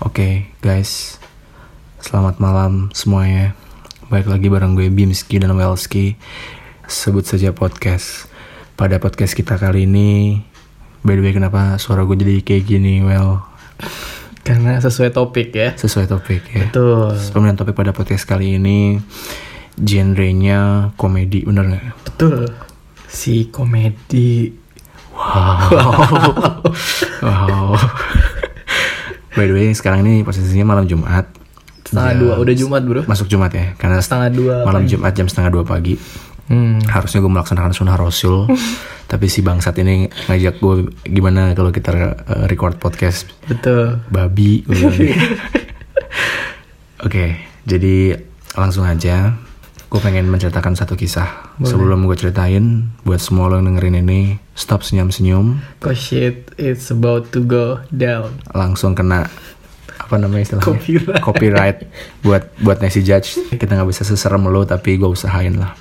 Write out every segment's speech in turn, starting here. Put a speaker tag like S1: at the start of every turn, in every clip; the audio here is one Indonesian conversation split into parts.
S1: Oke guys, selamat malam semuanya. Baik lagi bareng gue Bimski dan Welski. Sebut saja podcast. Pada podcast kita kali ini, by the way kenapa suara gue jadi kayak gini, Well?
S2: Karena sesuai topik ya.
S1: Sesuai topik ya.
S2: Betul.
S1: Pemilihan topik pada podcast kali ini, genrenya komedi, bener nggak?
S2: Betul. Si komedi.
S1: Wow. by the way, sekarang ini posisinya malam Jumat.
S2: Setengah
S1: Jam-
S2: dua. Udah Jumat bro.
S1: Masuk Jumat ya, karena
S2: Setengah dua.
S1: malam
S2: pagi.
S1: Jumat jam setengah dua pagi.
S2: Hmm.
S1: harusnya gue melaksanakan sunnah rasul tapi si bangsat ini ngajak gue gimana kalau kita uh, record podcast
S2: Betul.
S1: babi oke jadi langsung aja gue pengen menceritakan satu kisah
S2: Boleh.
S1: sebelum gue ceritain buat semua lo yang dengerin ini stop senyum senyum
S2: Cause shit it's about to go down.
S1: langsung kena apa namanya istilahnya
S2: Copyright.
S1: copyright buat buat Nancy Judge kita nggak bisa seserem lo tapi gue usahain lah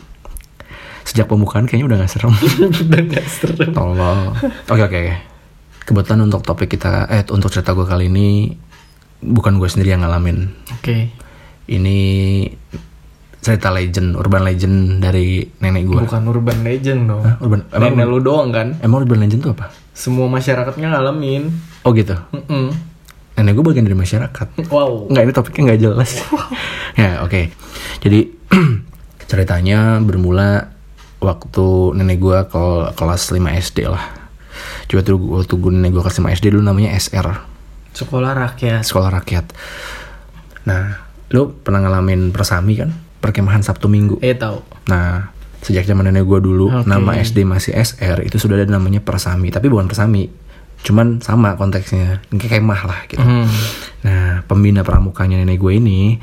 S1: sejak pembukaan kayaknya udah gak serem
S2: Udah gak serem.
S1: Tolong. Oke oke oke. Kebetulan untuk topik kita, eh untuk cerita gue kali ini bukan gue sendiri yang ngalamin.
S2: Oke.
S1: Ini cerita legend, urban legend dari nenek gue.
S2: Bukan urban legend dong.
S1: Hah? Urban, emang,
S2: Nenek lu doang kan.
S1: emang urban legend tuh apa?
S2: Semua masyarakatnya ngalamin.
S1: Oh gitu.
S2: Mm-mm.
S1: Nenek gue bagian dari masyarakat.
S2: Wow.
S1: Enggak ini topiknya nggak jelas. ya oke. Jadi ceritanya bermula waktu nenek gue ke kelas 5 SD lah. Coba tuh waktu gue nenek gue kelas 5 SD dulu namanya SR.
S2: Sekolah rakyat.
S1: sekolah rakyat. Nah, lu pernah ngalamin persami kan? Perkemahan Sabtu Minggu.
S2: Eh tahu.
S1: Nah, sejak zaman nenek gue dulu,
S2: Oke.
S1: nama SD masih SR, itu sudah ada namanya persami. Tapi bukan persami, cuman sama konteksnya, kayak kemah lah gitu.
S2: Hmm.
S1: Nah, pembina pramukanya nenek gue ini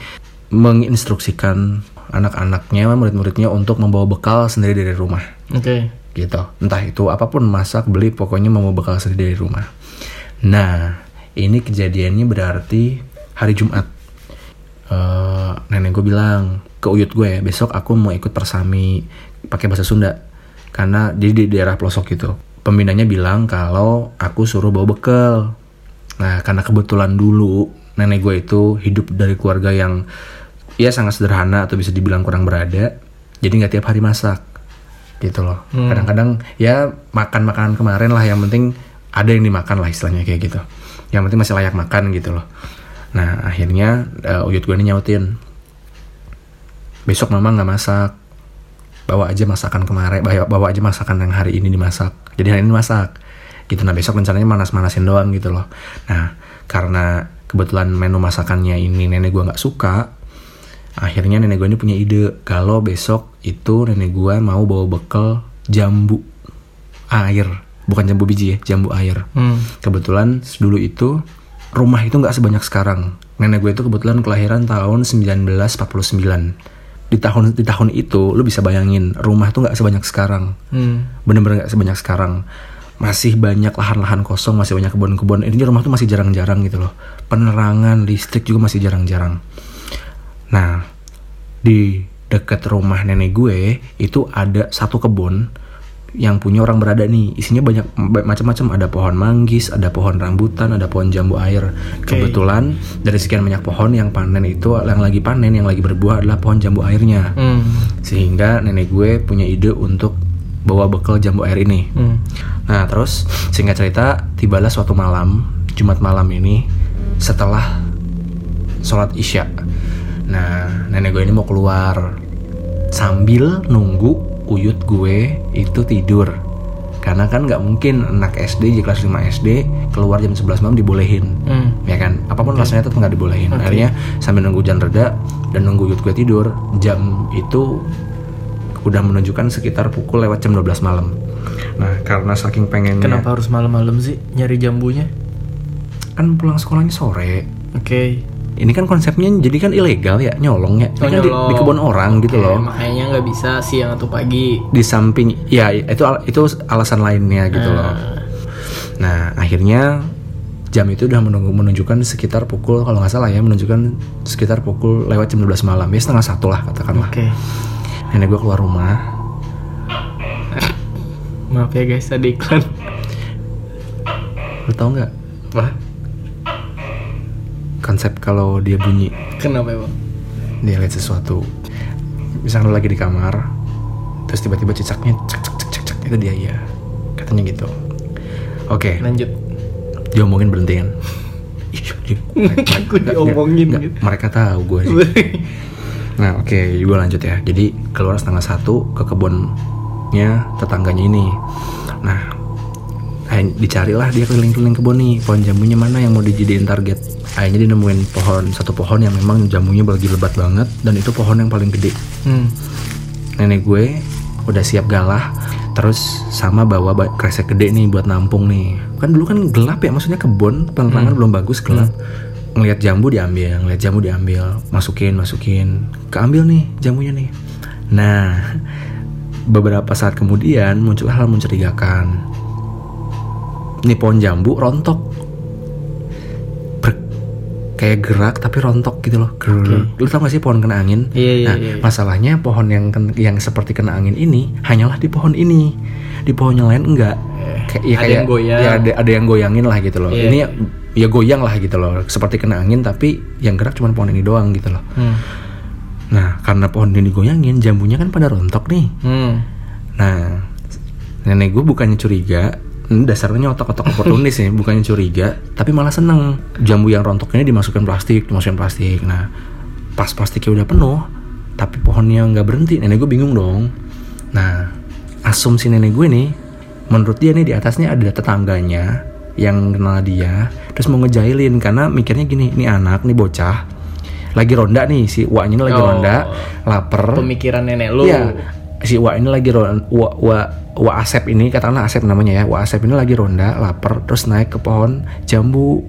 S1: menginstruksikan anak-anaknya, murid-muridnya untuk membawa bekal sendiri dari rumah
S2: Oke.
S1: gitu entah itu apa pun masak beli pokoknya mau bekal sendiri dari rumah nah ini kejadiannya berarti hari Jumat Eh, nenek gue bilang ke uyut gue ya besok aku mau ikut persami pakai bahasa Sunda. Karena jadi di daerah pelosok gitu. Pembinanya bilang kalau aku suruh bawa bekal nah karena kebetulan dulu nenek gue itu hidup dari keluarga yang ya sangat sederhana atau bisa dibilang kurang berada. Jadi nggak tiap hari masak. Gitu loh.
S2: Hmm.
S1: kadang-kadang ya makan makanan kemarin lah. Yang penting ada yang dimakan lah istilahnya kayak gitu. Yang penting masih layak makan gitu loh. Nah akhirnya eh, uyut gue ini nyautin besok mama nggak masak. Bawa aja masakan kemarin bawa, bawa aja masakan yang hari ini dimasak. Jadi hari ini masak gitu. Nah besok rencananya manas-manasin doang gitu loh. Nah karena kebetulan menu masakannya ini nenek gue nggak suka akhirnya nenek gue ini punya ide. Kalau besok itu nenek gue mau bawa bekal jambu air. Bukan jambu biji ya jambu air.
S2: Hmm.
S1: kebetulan dulu itu rumah itu nggak sebanyak sekarang. Nenek gue itu kebetulan kelahiran tahun 1949 di tahun di tahun itu lu bisa bayangin rumah tuh nggak sebanyak sekarang.
S2: Hmm.
S1: bener-bener nggak sebanyak sekarang. Masih banyak lahan-lahan kosong masih banyak kebun-kebun. Intinya rumah tuh masih jarang-jarang gitu loh. Penerangan listrik juga masih jarang-jarang. Nah di dekat rumah nenek gue itu ada satu kebun yang punya orang berada nih. Isinya banyak ba- macam-macam. Ada pohon manggis ada pohon rambutan ada pohon jambu air. Kebetulan dari sekian banyak pohon yang panen itu yang lagi panen yang lagi berbuah adalah pohon jambu airnya.
S2: Hmm.
S1: sehingga nenek gue punya ide untuk bawa bekal jambu air ini.
S2: Hmm.
S1: Nah terus singkat cerita tibalah suatu malam Jumat malam ini setelah sholat isya. Nah nenek gue ini mau keluar Sambil nunggu uyut gue itu tidur Karena kan nggak mungkin anak SD di kelas 5 SD keluar jam 11 malam dibolehin
S2: Hmm.
S1: ya kan apa pun rasanya tetap nggak dibolehin
S2: Oke.
S1: akhirnya sambil nunggu hujan reda dan nunggu uyut gue tidur jam itu udah menunjukkan sekitar pukul lewat jam 12 malam nah karena saking pengennya
S2: Kenapa harus malam-malam sih nyari jambunya?
S1: kan pulang sekolahnya sore
S2: Oke.
S1: Ini kan konsepnya jadi kan ilegal ya nyolong ya Ini kan di, di kebun orang gitu
S2: Oke,
S1: loh
S2: Makanya nggak bisa siang atau pagi.
S1: di samping ya itu itu alasan lainnya gitu loh
S2: Ah.
S1: nah akhirnya jam itu udah menunggu menunjukkan sekitar pukul kalau nggak salah ya menunjukkan sekitar pukul lewat jam 12 malam ya setengah satu lah katakanlah
S2: Oke.
S1: nenek gue keluar rumah
S2: Maaf ya guys, ada iklan.
S1: lu tau nggak
S2: Wah.
S1: Konsep kalau dia bunyi.
S2: Kenapa emang?
S1: dia lihat sesuatu. Misalnya lagi di kamar terus tiba-tiba cicaknya cek cek cek cek cek itu dia ya katanya gitu. Oke.
S2: Lanjut.
S1: diomongin berhenti kan? Ih,
S2: Aku diomongin.
S1: nggak-
S2: gitu.
S1: mereka tahu gue sih. Nah oke gue lanjut ya. Jadi keluar setengah satu ke kebunnya tetangganya ini. Nah akhirnya dicarilah dia keliling-keliling kebun nih. Pohon jambunya mana yang mau dijadiin target akhirnya dia nemuin pohon satu pohon yang memang jamunya lagi lebat banget dan itu pohon yang paling gede.
S2: Hmm.
S1: nenek gue udah siap galah terus sama bawa ba- kresek gede nih buat nampung nih. Kan dulu kan gelap ya maksudnya kebun penerangan belum bagus gelap. Ngelihat jambu diambil ngelihat jambu diambil. Masukin masukin. Keambil nih jamunya nih. Nah beberapa saat kemudian muncul hal mencurigakan. Ini pohon jambu rontok kayak gerak tapi rontok gitu loh Ger- lu tau gak sih pohon kena angin
S2: Iya, iya,
S1: nah
S2: iya, iya.
S1: masalahnya pohon yang yang seperti kena angin ini hanyalah di pohon ini di pohon yang lain enggak Kayak- ya
S2: ada
S1: kayak
S2: yang goyang.
S1: ya ada, ada yang goyangin lah gitu loh
S2: Iya.
S1: ini ya, ya goyang lah gitu loh seperti kena angin tapi yang gerak cuma pohon ini doang gitu loh
S2: Hmm.
S1: nah karena pohon ini digoyangin jambunya kan pada rontok nih
S2: Hmm.
S1: Nah, nenek gue bukannya curiga, dasarnya otak-otak oportunis nih, bukannya curiga, tapi malah seneng. Jambu yang rontok ini dimasukkan plastik, dimasukin plastik. Nah, pas plastiknya udah penuh, tapi pohonnya nggak berhenti, nenek gue bingung dong. Nah, asumsi nenek gue nih, menurut dia nih di atasnya ada tetangganya yang kenal dia, terus mau ngejailin karena mikirnya gini, ini anak, nih bocah, lagi ronda nih si ini lagi
S2: Oh.
S1: ronda, lapar,
S2: Pemikiran nenek lu.
S1: Iya. Si Wa ini lagi ronda, Wa, Wa, Wa Asep ini katakanlah Asep namanya ya. Wa Asep ini lagi ronda, lapar, terus naik ke pohon jambu.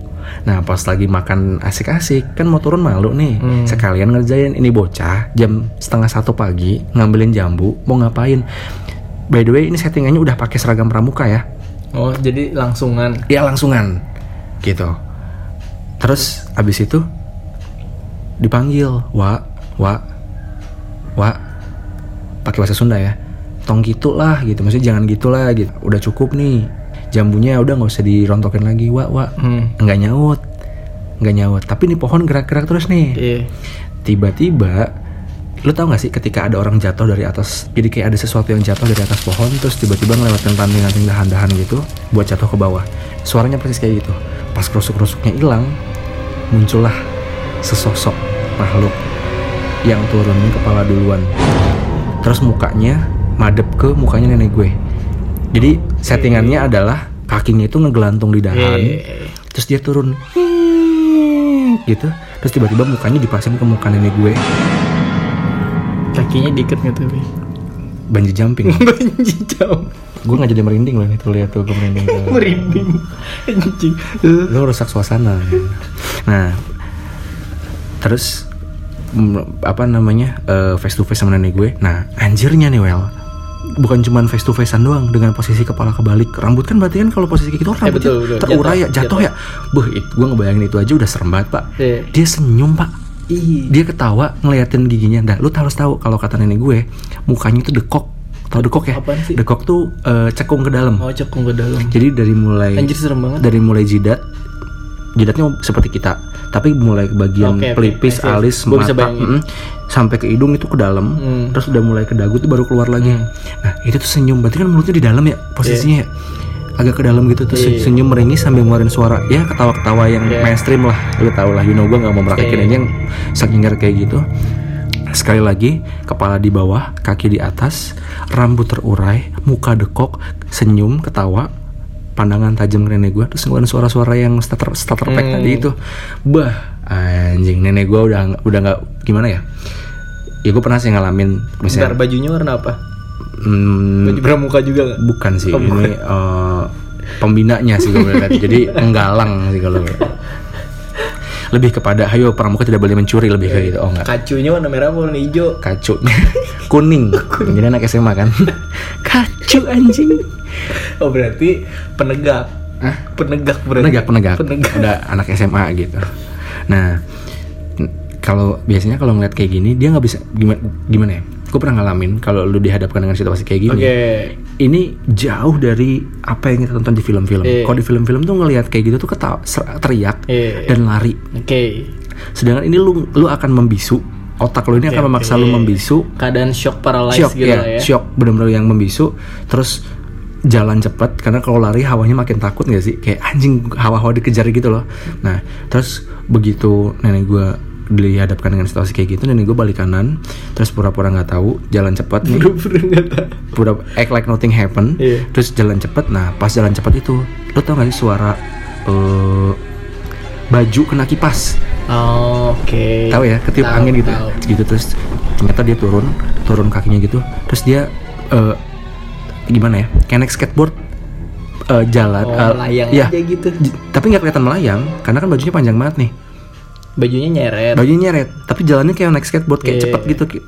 S1: Nah pas lagi makan asik-asik kan mau turun malu nih.
S2: Hmm.
S1: Sekalian ngerjain ini bocah jam setengah satu pagi ngambilin jambu mau ngapain? By the way ini settingannya udah pakai seragam pramuka ya.
S2: Oh, jadi langsungan.
S1: Ya langsungan gitu. Terus abis itu dipanggil, wa, wa, wa, pakai bahasa Sunda ya. Tong gitu lah gitu, maksudnya jangan gitu lah gitu. Udah cukup nih, jambunya udah nggak usah dirontokin lagi, wa, wa.
S2: Hmm.
S1: Nggak nyaut, nggak nyaut. Tapi nih pohon gerak-gerak terus nih.
S2: Iya.
S1: Tiba-tiba, lu tau gak sih ketika ada orang jatuh dari atas, jadi kayak ada sesuatu yang jatuh dari atas pohon, terus tiba-tiba ngelewatin ranting-ranting dahan-dahan gitu, buat jatuh ke bawah. Suaranya persis kayak gitu. Pas kerusuk-kerusuknya hilang, muncullah sesosok makhluk yang turunnya kepala duluan. Terus mukanya madep ke mukanya nenek gue. Jadi settingannya adalah kakinya itu ngegelantung di dahan,
S2: Iya.
S1: terus dia turun gitu terus tiba-tiba mukanya dipasang ke muka nenek gue
S2: Kakinya diikat nggak tapi?
S1: banjir jumping
S2: Banji jam.
S1: gue nggak jadi merinding loh nih tuh lihat tuh gue merinding
S2: Merinding. Anjing.
S1: lu rusak suasana nah terus apa namanya eh, face to face sama nenek gue. Nah anjirnya nih well bukan cuman face to facean doang dengan posisi kepala kebalik. Rambut kan berarti kan kalau posisi kayak gitu rambutnya
S2: betul, betul.
S1: terurai ya
S2: Jatuh,
S1: jatuh, ya Beuh, it, gue ngebayangin itu aja udah serem banget pak.
S2: Iya.
S1: dia senyum pak.
S2: Ih.
S1: dia ketawa ngeliatin giginya. Dah lu harus tahu kalau kata nenek gue mukanya itu dekok. Tau dekok ya? Dekok tuh eh, cekung ke dalam.
S2: Oh, cekung ke dalam.
S1: jadi dari mulai
S2: Anjir serem banget.
S1: dari mulai jidat jidatnya seperti kita tapi mulai ke bagian
S2: oke.
S1: pelipis
S2: see.
S1: alis
S2: Gua
S1: mata mm, sampai ke hidung itu ke dalam
S2: Hmm.
S1: terus udah mulai ke dagu tuh baru keluar lagi
S2: Hmm.
S1: nah itu tuh senyum berarti kan mulutnya di dalam ya posisinya ya agak ke dalam gitu terus
S2: Iya.
S1: senyum meringis sambil ngeluarin suara ya ketawa-ketawa yang
S2: Iya.
S1: mainstream lah lu tau lah you know gue gak mau merakyatkan
S2: Iya.
S1: ini yang saking nggak kayak gitu sekali lagi kepala di bawah kaki di atas rambut terurai muka dekok senyum ketawa pandangan tajam ke nenek gue terus ngeluarin suara-suara yang starter starter pack
S2: Hmm.
S1: tadi itu bah anjing nenek gue udah udah nggak gimana ya ya gue pernah sih ngalamin
S2: Bentar,
S1: misalnya
S2: bajunya warna apa?
S1: hmm,
S2: Baju pramuka juga nggak?
S1: bukan sih
S2: Oh, bukan.
S1: ini eh, pembinanya sih gue lihat jadi penggalang sih kalau gue. lebih kepada ayo pramuka tidak boleh mencuri lebih kayak gitu oh enggak
S2: Kacunya warna merah warna hijau?
S1: kacunya kuning jadi anak SMA kan kacu anjing
S2: Oh berarti penegak.
S1: Hah?
S2: Penegak berarti.
S1: penegak penegak
S2: Penegak.
S1: udah anak SMA gitu nah kalau biasanya kalau ngeliat kayak gini dia nggak bisa gimana gimana ya gue pernah ngalamin kalau lu dihadapkan dengan situasi kayak gini
S2: Oke.
S1: ini jauh dari apa yang kita tonton di film-film
S2: Iya.
S1: kalau di film-film tuh ngelihat kayak gitu tuh ketawa teriak
S2: Iya.
S1: dan lari
S2: Oke.
S1: sedangkan ini lu lu akan membisu otak lu ini akan memaksa lu membisu
S2: Keadaan shock paralyzed
S1: shock
S2: gitu
S1: ya,
S2: ya.
S1: shock bener-bener yang membisu terus jalan cepat karena kalau lari hawanya makin takut nggak sih kayak anjing hawa-hawa dikejar gitu loh nah terus begitu nenek gue dihadapkan dengan situasi kayak gitu nenek gue balik kanan terus pura-pura nggak tahu jalan cepat nih
S2: Pura-pura nggak tahu.
S1: pura act like nothing happen
S2: Iya.
S1: terus jalan cepat nah pas jalan cepat itu lo tau gak sih suara eh, baju kena kipas
S2: Oh, Oke.
S1: tahu ya ketiup
S2: Tahu,
S1: angin gitu
S2: tahu.
S1: gitu terus ternyata dia turun turun kakinya gitu terus dia eh, gimana ya kayak naik skateboard eh, jalan
S2: Oh,
S1: eh,
S2: melayang
S1: ya,
S2: aja gitu.
S1: j- tapi nggak kelihatan melayang karena kan bajunya panjang banget nih.
S2: Bajunya nyeret.
S1: bajunya nyeret tapi jalannya kayak naik skateboard kayak
S2: Iya.
S1: cepet gitu kayak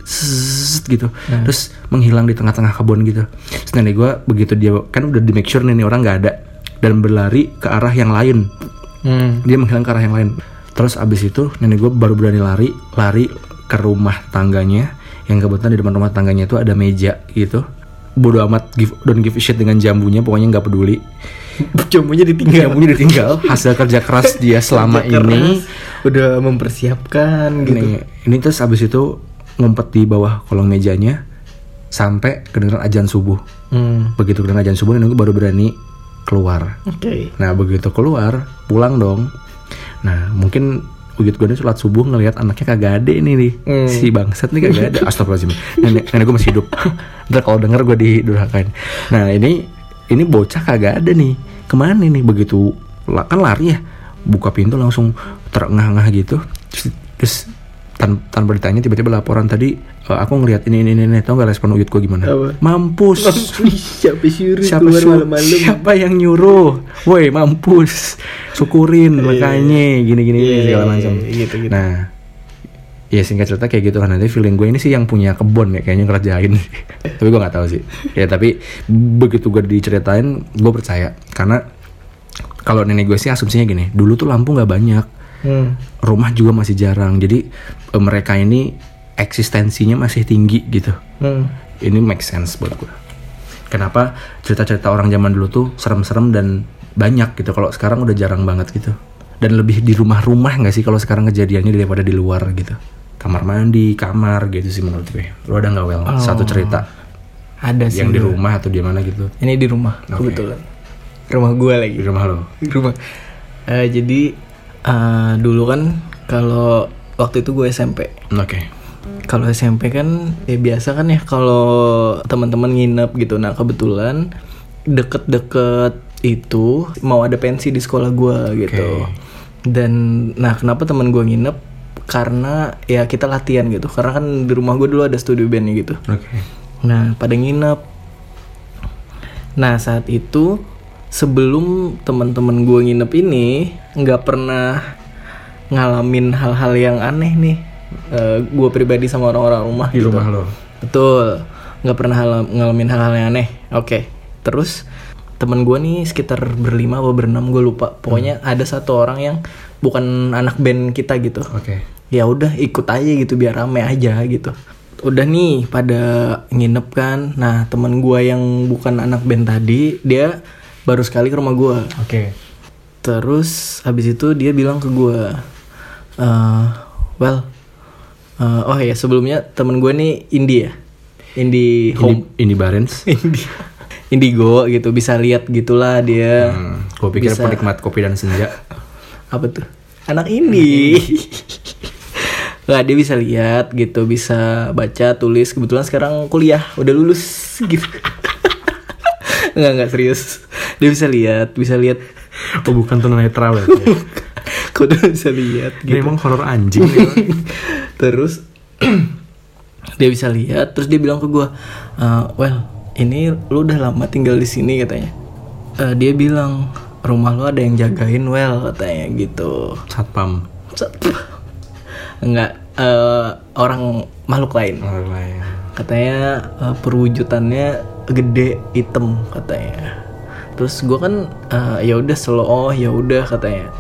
S1: gitu. Terus menghilang di tengah-tengah kebun gitu. Terus nenek gue begitu dia kan udah di make sure nih, nih orang nggak ada dan berlari ke arah yang lain.
S2: Hmm.
S1: dia menghilang ke arah yang lain. Terus abis itu nenek gue baru berani lari lari ke rumah tangganya. Yang kebetulan di depan rumah tangganya itu ada meja gitu bodoh amat give, don't give a shit dengan jambunya pokoknya nggak peduli
S2: Jamunya ditinggal.
S1: jambunya ditinggal hasil kerja keras dia selama
S2: Kerja
S1: ini
S2: keras, udah mempersiapkan gitu.
S1: ini ini terus abis itu ngumpet di bawah kolong mejanya sampai kedengeran ajan subuh
S2: Hmm.
S1: begitu kedengeran ajan subuh nenek gue baru berani keluar
S2: Oke.
S1: Nah begitu keluar pulang dong. Nah mungkin Uyut gue nih sholat subuh ngelihat anaknya kagak ada ini nih.
S2: Hmm.
S1: si bangsat nih kagak ada. Astagfirullahaladzim. Nenek nenek gue masih hidup. Ntar kalau denger gue didurhakan nah ini ini bocah kagak ada nih. Ke mana nih? Begitu kan lari ya. Buka pintu langsung terengah-engah gitu. Terus, terus tan- tanpa ditanya tiba-tiba laporan tadi "Eh, aku ngelihat ini ini ini tau gak respon Uyut gue gimana?
S2: Apa?
S1: mampus.
S2: Siapa suruh
S1: siapa
S2: keluar malam-malam?
S1: siapa yang nyuruh? Woi mampus. Syukurin makanya. Gini gini
S2: Iya,
S1: segala
S2: iya,
S1: macam.
S2: iya, gitu, gitu.
S1: nah ya singkat cerita kayak gitu kan. Nanti feeling gue ini sih yang punya kebun ya kayaknya ngerjain. Tapi gue nggak tahu sih. Ya tapi begitu gue diceritain gue percaya. Karena kalau nenek gue sih asumsinya gini dulu tuh lampu nggak banyak.
S2: Hmm.
S1: rumah juga masih jarang. Jadi eh, mereka ini eksistensinya masih tinggi gitu
S2: Hmm.
S1: ini make sense buat gue. Kenapa cerita-cerita orang zaman dulu tuh serem-serem dan banyak gitu. Kalau sekarang udah jarang banget gitu. Dan lebih di rumah-rumah nggak sih kalau sekarang kejadiannya daripada di luar gitu. Kamar mandi, kamar gitu sih menurut gue. Lo ada nggak well satu cerita
S2: Ada sih.
S1: yang di rumah atau di mana gitu?
S2: Ini di rumah
S1: Oke.
S2: kebetulan. Rumah gua lagi.
S1: Di rumah lo.
S2: Di rumah. Eh, jadi eh, dulu kan kalau waktu itu gue SMP.
S1: Oke.
S2: Kalau SMP kan ya biasa kan ya kalau teman-teman nginep gitu. Nah kebetulan deket-deket itu mau ada pensi di sekolah gua gitu. Dan nah kenapa teman gua nginep? Karena ya kita latihan gitu. Karena kan di rumah gue dulu ada studio bandnya gitu.
S1: Oke.
S2: Nah, pada nginep. Nah, saat itu sebelum teman-teman gue nginep ini nggak pernah ngalamin hal-hal yang aneh nih. Gue pribadi sama orang-orang rumah
S1: Di
S2: gitu.
S1: rumah lo.
S2: Betul. nggak pernah hal- ngalamin hal-hal yang aneh. Oke. Terus teman gue nih sekitar berlima atau berenam gue lupa. Pokoknya ada satu orang yang bukan anak band kita gitu
S1: Oke.
S2: ya udah ikut aja gitu biar rame aja gitu udah nih pada nginep kan nah teman gua yang bukan anak band tadi dia baru sekali ke rumah gua
S1: Oke.
S2: terus habis itu dia bilang ke gua "Eh, well eh, oh ya sebelumnya temen gue nih indie ya indie
S1: Ini,
S2: home
S1: ini Barens.
S2: indie indigo gitu bisa lihat gitulah dia
S1: Hmm, gue pikir
S2: Bisa.
S1: penikmat kopi dan senja.
S2: apa tuh anak indie Nggak, dia bisa lihat gitu bisa baca tulis kebetulan sekarang kuliah udah lulus gitu nggak nggak serius dia bisa lihat bisa lihat
S1: Oh bukan tunanetra ya?
S2: kok udah bisa lihat gitu
S1: emang horor anjing. ya.
S2: Terus dia bisa lihat terus dia bilang ke gua "Eh, well ini lu udah lama tinggal di sini katanya. Eh, dia bilang rumah lu ada yang jagain well katanya gitu.
S1: Satpam.
S2: enggak eh, orang makhluk lain.
S1: Orang lain.
S2: katanya eh, perwujudannya gede hitam katanya. Terus gua kan eh, ya udah selo oh ya udah katanya.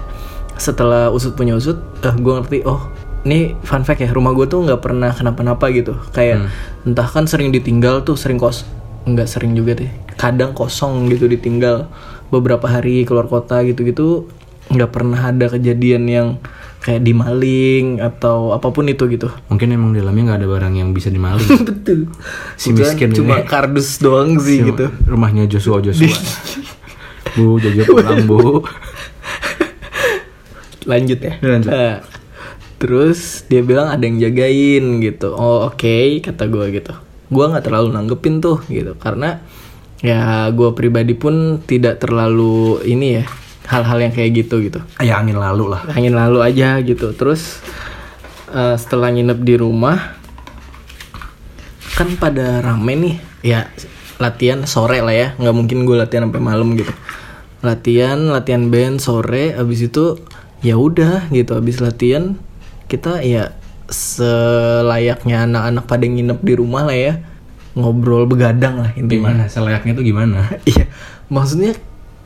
S2: Setelah usut punya usut eh, gue ngerti oh ini fun fact ya rumah gue tuh nggak pernah kenapa-napa gitu kayak entah kan sering ditinggal tuh sering kos nggak sering juga deh kadang kosong gitu ditinggal beberapa hari keluar kota gitu-gitu nggak pernah ada kejadian yang kayak dimaling atau apa pun itu gitu
S1: Mungkin emang di dalamnya nggak ada barang yang bisa dimaling.
S2: betul
S1: Si
S2: Kebetulan
S1: miskin
S2: cuma
S1: ini.
S2: kardus doang sih gitu
S1: Rumahnya Joshua Joshua. bu, Jojo pulang bu.
S2: lanjut ya
S1: Lanjut.
S2: Nah, terus dia bilang ada yang jagain gitu. Oh oke kata gue gitu. Gue nggak terlalu nanggepin tuh gitu. Karena ya gue pribadi pun tidak terlalu ini ya hal-hal yang kayak gitu gitu.
S1: Ya angin lalu lah.
S2: angin lalu aja gitu. Terus eh, setelah nginep di rumah kan pada rame nih. Ya latihan sore lah ya. Nggak mungkin gue latihan sampai malam gitu. Latihan latihan band sore. Abis itu ya udah gitu. Abis latihan kita ya selayaknya anak-anak pada nginep di rumah lah ya ngobrol begadang lah intinya
S1: Gimana? Selayaknya tuh gimana?
S2: Iya, maksudnya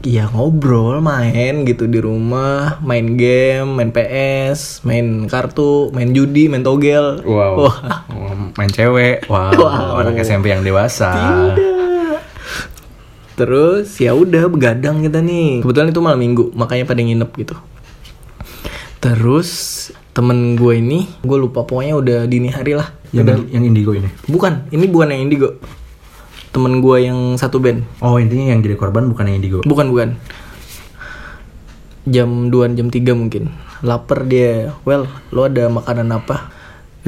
S2: ya ngobrol, main gitu di rumah, main game, main PS, main kartu, main judi, main togel.
S1: Wow.
S2: Wah,
S1: Main cewek. Wow.
S2: Wow.
S1: Anak SMP yang dewasa.
S2: tidak. Terus ya udah begadang kita nih. Kebetulan itu malam minggu, makanya pada nginep gitu. Terus temen gue ini, gue lupa pokoknya udah dini hari lah.
S1: Yang yang indigo ini.
S2: Bukan, ini bukan yang indigo. Temen gue yang satu band.
S1: Oh intinya yang jadi korban bukan yang indigo.
S2: Bukan bukan. Jam 2 jam 3 mungkin. Lapar dia. Well, lo ada makanan apa?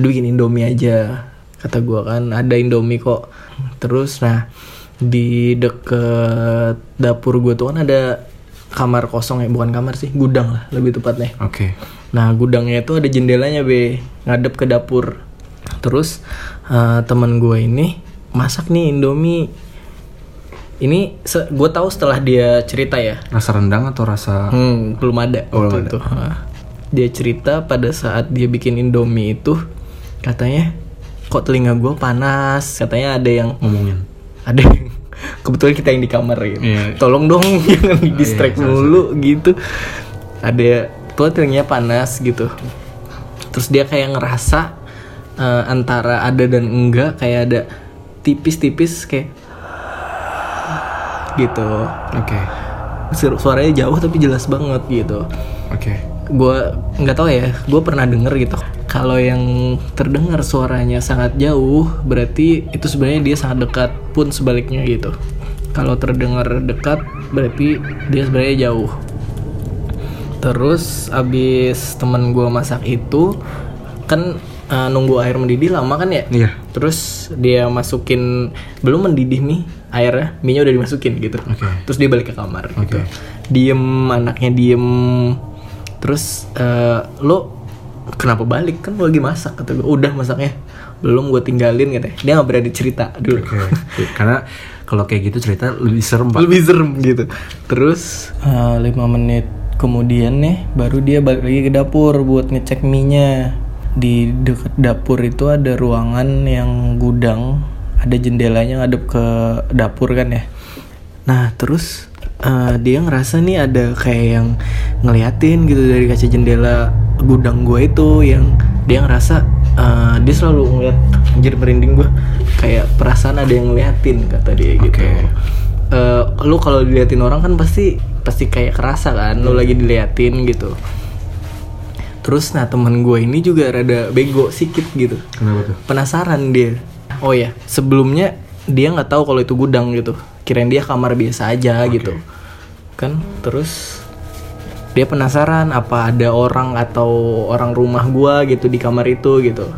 S2: Udah bikin Indomie aja. Kata gua kan ada Indomie kok. Terus nah di deket dapur gua tuh kan ada kamar kosong ya, bukan kamar sih, gudang lah lebih tepatnya.
S1: Oke.
S2: Nah gudangnya itu ada jendelanya be, ngadep ke dapur. Terus eh, teman gue ini masak nih Indomie. Ini gue tahu setelah dia cerita ya.
S1: Rasa rendang atau rasa
S2: Hmm, belum ada
S1: Oh, belum ada.
S2: itu. Dia cerita pada saat dia bikin Indomie itu katanya kok telinga gue panas. Katanya ada yang
S1: ngomongin?
S2: ada yang kebetulan kita yang di kamar gitu.
S1: Iya.
S2: Tolong dong jangan di distract
S1: iya,
S2: mulu gitu. Ada tuh telinganya panas gitu. Terus dia kayak ngerasa eh, antara ada dan enggak kayak ada tipis-tipis kayak gitu.
S1: Oke.
S2: Su- Suaranya jauh tapi jelas banget gitu.
S1: Oke.
S2: Gua nggak tahu ya, gue pernah denger gitu. Kalau yang terdengar suaranya sangat jauh, berarti itu sebenarnya dia sangat dekat. Pun sebaliknya gitu. Kalau terdengar dekat, berarti dia sebenarnya jauh. Terus abis temen gue masak itu kan eh, nunggu air mendidih lama kan ya?
S1: Iya.
S2: Terus dia masukin belum mendidih nih airnya, minyak udah dimasukin gitu.
S1: Oke.
S2: Terus dia balik ke kamar gitu.
S1: Oke.
S2: Diem anaknya diem. Terus eh, lo kenapa balik kan lo lagi masak kata gue. Udah masaknya. Belum gue tinggalin katanya. Dia nggak berani cerita dulu.
S1: Oke. Karena kalau kayak gitu cerita lebih serem pak.
S2: Lebih serem gitu. Terus eh, lima menit kemudian nih baru dia balik lagi ke dapur buat ngecek mie-nya. Di deket dapur itu ada ruangan yang gudang, ada jendelanya ngadep ke dapur kan ya. Nah terus eh, dia ngerasa nih ada kayak yang ngeliatin gitu dari kaca jendela gudang gue itu yang dia ngerasa eh, dia selalu ngeliat anjir merinding gue kayak perasaan ada yang ngeliatin kata dia gitu.
S1: Oke.
S2: Eh, lu kalau diliatin orang kan pasti pasti kayak kerasa kan lu lagi diliatin gitu. Terus nah teman gue ini juga rada bego sikit gitu.
S1: Kenapa tuh?
S2: penasaran dia. Oh ya sebelumnya dia nggak tahu kalau itu gudang gitu. Kirain dia kamar biasa aja gitu. Kan terus dia penasaran apa ada orang atau orang rumah gua gitu di kamar itu gitu.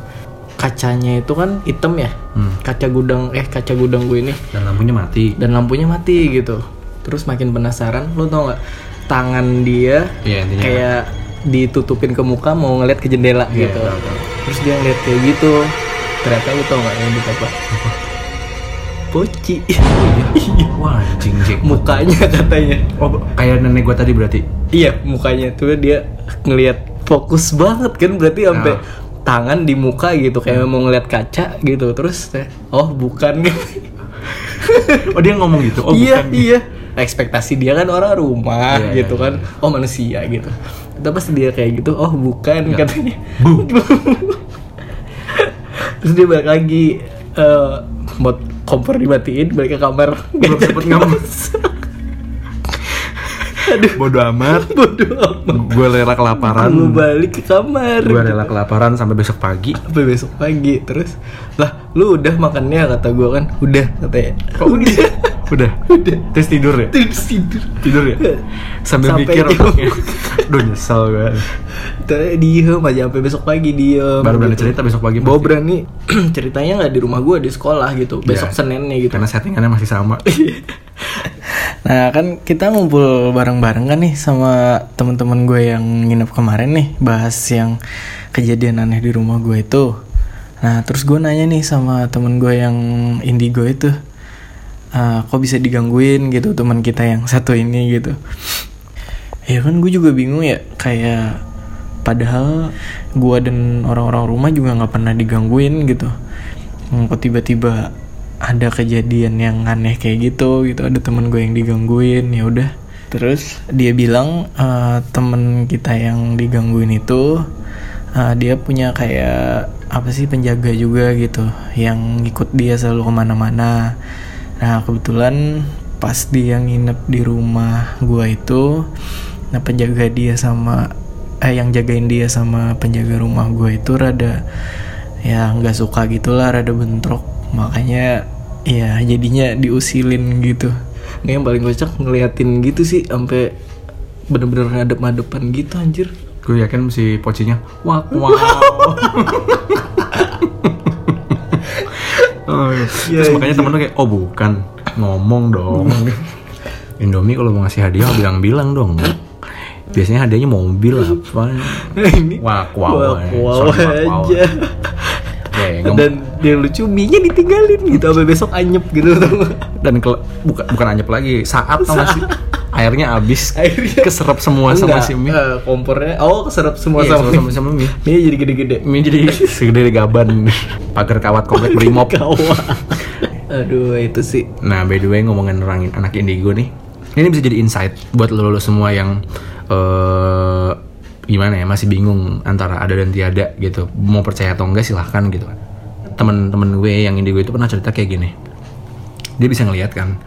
S2: Kacanya itu kan hitam ya?
S1: Hmm.
S2: kaca gudang eh kaca gudang gue ini.
S1: Dan lampunya mati.
S2: dan lampunya mati gitu terus makin penasaran lu tau nggak tangan dia
S1: intinya.
S2: kayak ditutupin ke muka mau ngeliat ke jendela
S1: Iya,
S2: gitu
S1: tahu.
S2: terus dia ngeliat kayak gitu ternyata lu tau nggak yang di apa poci
S1: Wah anjing Jack.
S2: mukanya katanya
S1: Oh kayak nenek gua tadi berarti.
S2: iya mukanya tuh dia ngeliat fokus banget kan berarti sampai
S1: Ah.
S2: tangan di muka gitu kayak mau ngeliat kaca gitu terus teh oh bukan
S1: Oh dia ngomong gitu. Oh
S2: iya
S1: bukan.
S2: iya ekspektasi dia kan orang rumah
S1: Iya,
S2: gitu
S1: iya,
S2: kan oh manusia gitu Tapi pas dia kayak gitu, oh bukan
S1: Enggak.
S2: katanya. Terus dia balik lagi eh mau kompor dimatiin balik ke kamar
S1: Belum sempet ngamus.
S2: Aduh,
S1: Bodoh amat.
S2: bodoh amat.
S1: Gue rela kelaparan.
S2: Gue balik ke kamar.
S1: Gue rela kelaparan sampai besok pagi.
S2: Sampai besok pagi terus lah lu udah makannya kata gue kan udah katanya
S1: Kok udah? Udah.
S2: udah
S1: Terus tidur ya?
S2: terus tidur
S1: Tidur ya? Sambil
S2: Sampai
S1: mikir otaknya. Duh nyesel gue.
S2: Diem aja sampai besok pagi diem
S1: Baru berani
S2: gitu.
S1: cerita besok pagi.
S2: Bawa berani ceritanya nggak di rumah gue di sekolah gitu besok
S1: Ya.
S2: seninnya gitu
S1: Karena settingannya masih sama.
S2: Nah kan kita ngumpul bareng-bareng kan nih sama teman-teman gue yang nginep kemarin nih bahas yang kejadian aneh di rumah gue itu. Nah terus gue nanya nih sama temen gue yang indigo itu, "Ah, kok bisa digangguin gitu teman kita yang satu ini? gitu. Ya kan gue juga bingung ya kayak padahal gue dan orang-orang rumah juga nggak pernah digangguin gitu. Hmm, Kok tiba-tiba ada kejadian yang aneh kayak gitu gitu. Ada temen gue yang digangguin ya udah. Terus? Dia bilang eh, temen kita yang digangguin itu eh, dia punya kayak apa sih penjaga juga gitu yang ikut dia selalu ke mana-mana nah kebetulan pas dia nginep di rumah gue itu nah penjaga dia sama eh yang jagain dia sama penjaga rumah gue itu rada ya nggak suka gitulah rada bentrok. Makanya ya jadinya diusilin gitu. Nggak, yang paling kocak ngeliatin gitu sih sampai bener-bener ngadep-ngadepan gitu anjir.
S1: Gue yakin si pocinya Wah wow oh, iya.
S2: Ya,
S1: Terus makanya temen lu kayak Oh bukan. Ngomong dong. Indomie kalau mau ngasih hadiah bilang-bilang dong. Biasanya hadiahnya mobil apa?
S2: Ini
S1: wah, wow.
S2: aja.
S1: Ya,
S2: dan yang lucu mie-nya ditinggalin gitu sampai besok anyep gitu.
S1: Dan bukan bukan anyep lagi saat tau gak sih airnya habis
S2: Airnya-
S1: keserap semua sama si mie
S2: eh, kompornya oh keserap semua
S1: Iya,
S2: sama,
S1: sama, sama, sama mie
S2: mie jadi gede-gede
S1: mie jadi segede gaban pagar kawat komplek brimob
S2: kawat aduh itu sih
S1: Nah, by the way ngomongin orang anak indigo nih. Ini bisa jadi insight buat lo, lo semua yang eh gimana ya masih bingung antara ada dan tiada gitu. Mau percaya atau enggak silahkan gitu. Temen-temen gue yang indigo itu pernah cerita kayak gini. Dia bisa ngelihat kan.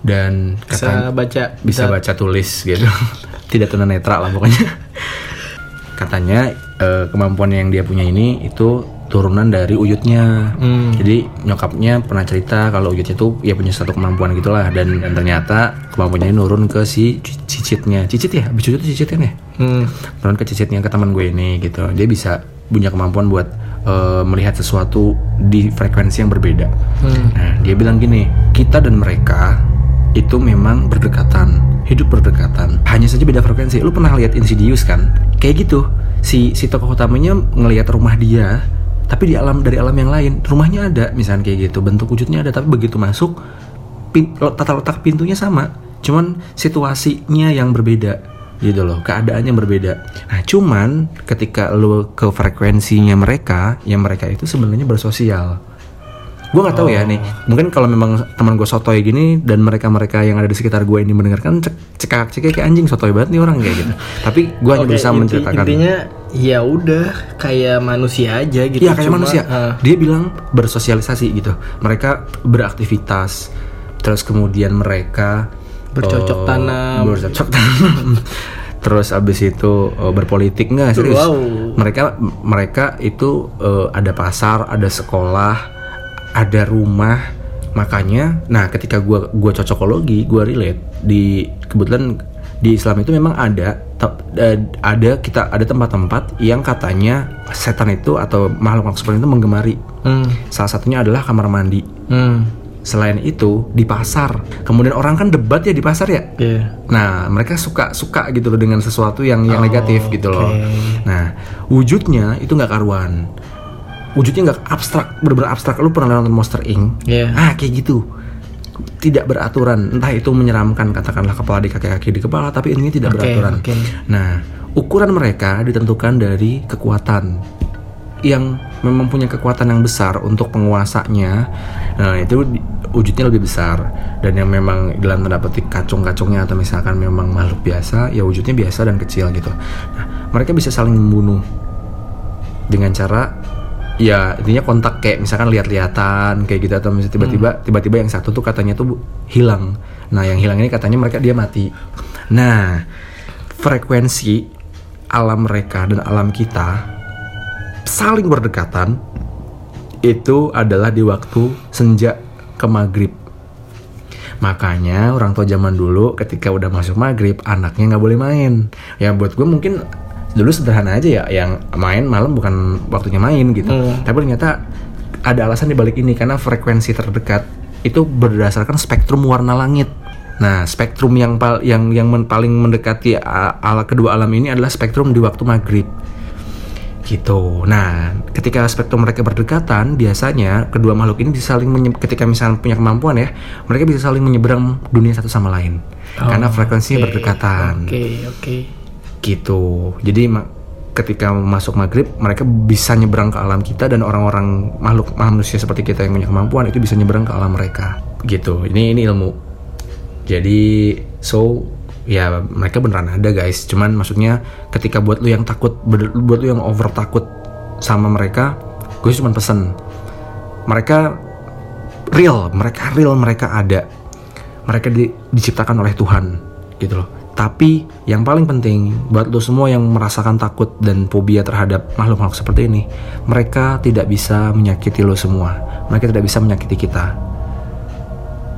S1: Dan
S2: bisa
S1: kata
S2: baca
S1: bisa baca tulis gitu. Tidak tunanetra lah pokoknya. Katanya eh, kemampuan yang dia punya ini itu turunan dari uyutnya.
S2: Hmm.
S1: Jadi nyokapnya pernah cerita kalau uyutnya tuh ya punya satu kemampuan gitulah dan, dan ternyata kemampuannya ini nurun ke si ci- cicitnya. Cicit ya? Habis uyut tuh cicit kan ya?
S2: hmm.
S1: Nurun ke cicitnya ke teman gue ini gitu. Dia bisa punya kemampuan buat eh, melihat sesuatu di frekuensi yang berbeda.
S2: Hmm.
S1: Nah, dia bilang gini, kita dan mereka itu memang berdekatan, hidup berdekatan. Hanya saja beda frekuensi. Lu pernah lihat Insidious kan? Kayak gitu. Si si tokoh utamanya ngelihat rumah dia, tapi di alam dari alam yang lain, rumahnya ada, misalnya kayak gitu. Bentuk wujudnya ada, tapi begitu masuk pin, tata letak pintunya sama, cuman situasinya yang berbeda gitu loh keadaannya berbeda nah cuman ketika lo ke frekuensinya mereka yang mereka itu sebenarnya bersosial gue nggak tahu ya nih mungkin kalau memang teman gue sotoy gini dan mereka mereka yang ada di sekitar gue ini mendengarkan cek cekak cekak kayak anjing sotoy banget nih orang kayak gitu tapi gue hanya
S2: Oke,
S1: bisa
S2: inti-
S1: menceritakan
S2: intinya ya udah kayak manusia aja gitu
S1: Iya kayak
S2: Cuma,
S1: manusia.
S2: eh,
S1: Dia bilang bersosialisasi gitu. Mereka beraktivitas. Terus kemudian mereka
S2: Bercocok
S1: eh,
S2: tanam.
S1: Bercocok tanam. Terus abis itu eh, berpolitik nggak serius?
S2: Wow.
S1: Mereka mereka itu eh, ada pasar, ada sekolah, ada rumah. Makanya, nah ketika gua gua cocokologi, gua relate di kebetulan di Islam itu memang ada eh, ada kita ada tempat-tempat yang katanya setan itu atau makhluk-makhluk seperti itu menggemari.
S2: hmm,
S1: Salah satunya adalah kamar mandi.
S2: hmm,
S1: Selain itu di pasar. Kemudian orang kan debat ya di pasar ya.
S2: iya.
S1: Nah, mereka suka suka gitu loh dengan sesuatu yang yang
S2: Oh,
S1: negatif gitu loh.
S2: oke.
S1: Nah, wujudnya itu nggak karuan. Wujudnya nggak abstrak, bener-bener abstrak. Lu pernah nonton Monster Inc?
S2: Iya.
S1: Ah, kayak gitu. Tidak beraturan. Entah itu menyeramkan katakanlah kepala di kaki-kaki di kepala, tapi ini tidak
S2: Oke,
S1: beraturan.
S2: oke.
S1: Nah, ukuran mereka ditentukan dari kekuatan. yang memang punya kekuatan yang besar untuk penguasanya nah itu wujudnya lebih besar dan yang memang dalam tanda petik kacung-kacungnya atau misalkan memang makhluk biasa ya wujudnya biasa dan kecil gitu nah mereka bisa saling membunuh dengan cara ya intinya kontak kayak misalkan lihat-lihatan kayak gitu atau misalnya tiba-tiba tiba-tiba yang satu tuh katanya tuh hilang. Nah yang hilang ini katanya mereka dia mati. Nah frekuensi alam mereka dan alam kita saling berdekatan itu adalah di waktu senja ke maghrib. Makanya orang tua zaman dulu ketika udah masuk maghrib anaknya nggak boleh main. Ya buat gue mungkin dulu sederhana aja ya yang main malam bukan waktunya main gitu
S2: Hmm.
S1: tapi ternyata ada alasan di balik ini karena frekuensi terdekat itu berdasarkan spektrum warna langit nah spektrum yang pal- yang yang men- paling mendekati ala kedua alam ini adalah spektrum di waktu maghrib gitu. Nah, ketika spektrum mereka berdekatan, biasanya kedua makhluk ini bisa saling ketika misalnya punya kemampuan ya, mereka bisa saling menyeberang dunia satu sama lain. Karena frekuensinya
S2: Oke,
S1: berdekatan.
S2: Oke, oke.
S1: Gitu. Jadi ketika masuk maghrib, mereka bisa nyeberang ke alam kita dan orang-orang makhluk manusia seperti kita yang punya kemampuan itu bisa nyeberang ke alam mereka. Gitu. Ini ini ilmu. Jadi so ya mereka beneran ada guys. Cuman maksudnya ketika buat lu yang takut, buat lu yang over takut sama mereka, gue cuma pesen mereka real, mereka real, mereka ada. Mereka di- diciptakan oleh Tuhan gitu loh. Tapi yang paling penting buat lo semua yang merasakan takut dan fobia terhadap makhluk-makhluk seperti ini, mereka tidak bisa menyakiti lo semua. Mereka tidak bisa menyakiti kita.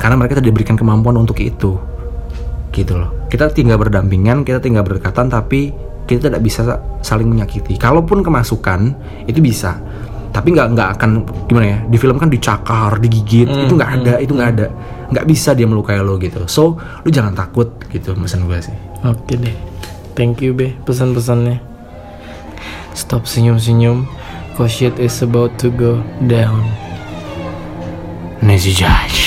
S1: Karena mereka tidak diberikan kemampuan untuk itu. Gitu loh. Kita tinggal berdampingan, kita tinggal berdekatan tapi kita tidak bisa saling menyakiti. Kalaupun kemasukan itu bisa. Tapi nggak nggak akan gimana ya? Di film kan dicakar, digigit, itu nggak ada, itu nggak ada. Nggak bisa dia melukai lo gitu. So, lu jangan takut gitu pesan gue sih.
S2: Oke deh. Thank you, Be. Pesan-pesannya. Stop senyum-senyum. Cause shit is about to go down.
S1: Judge.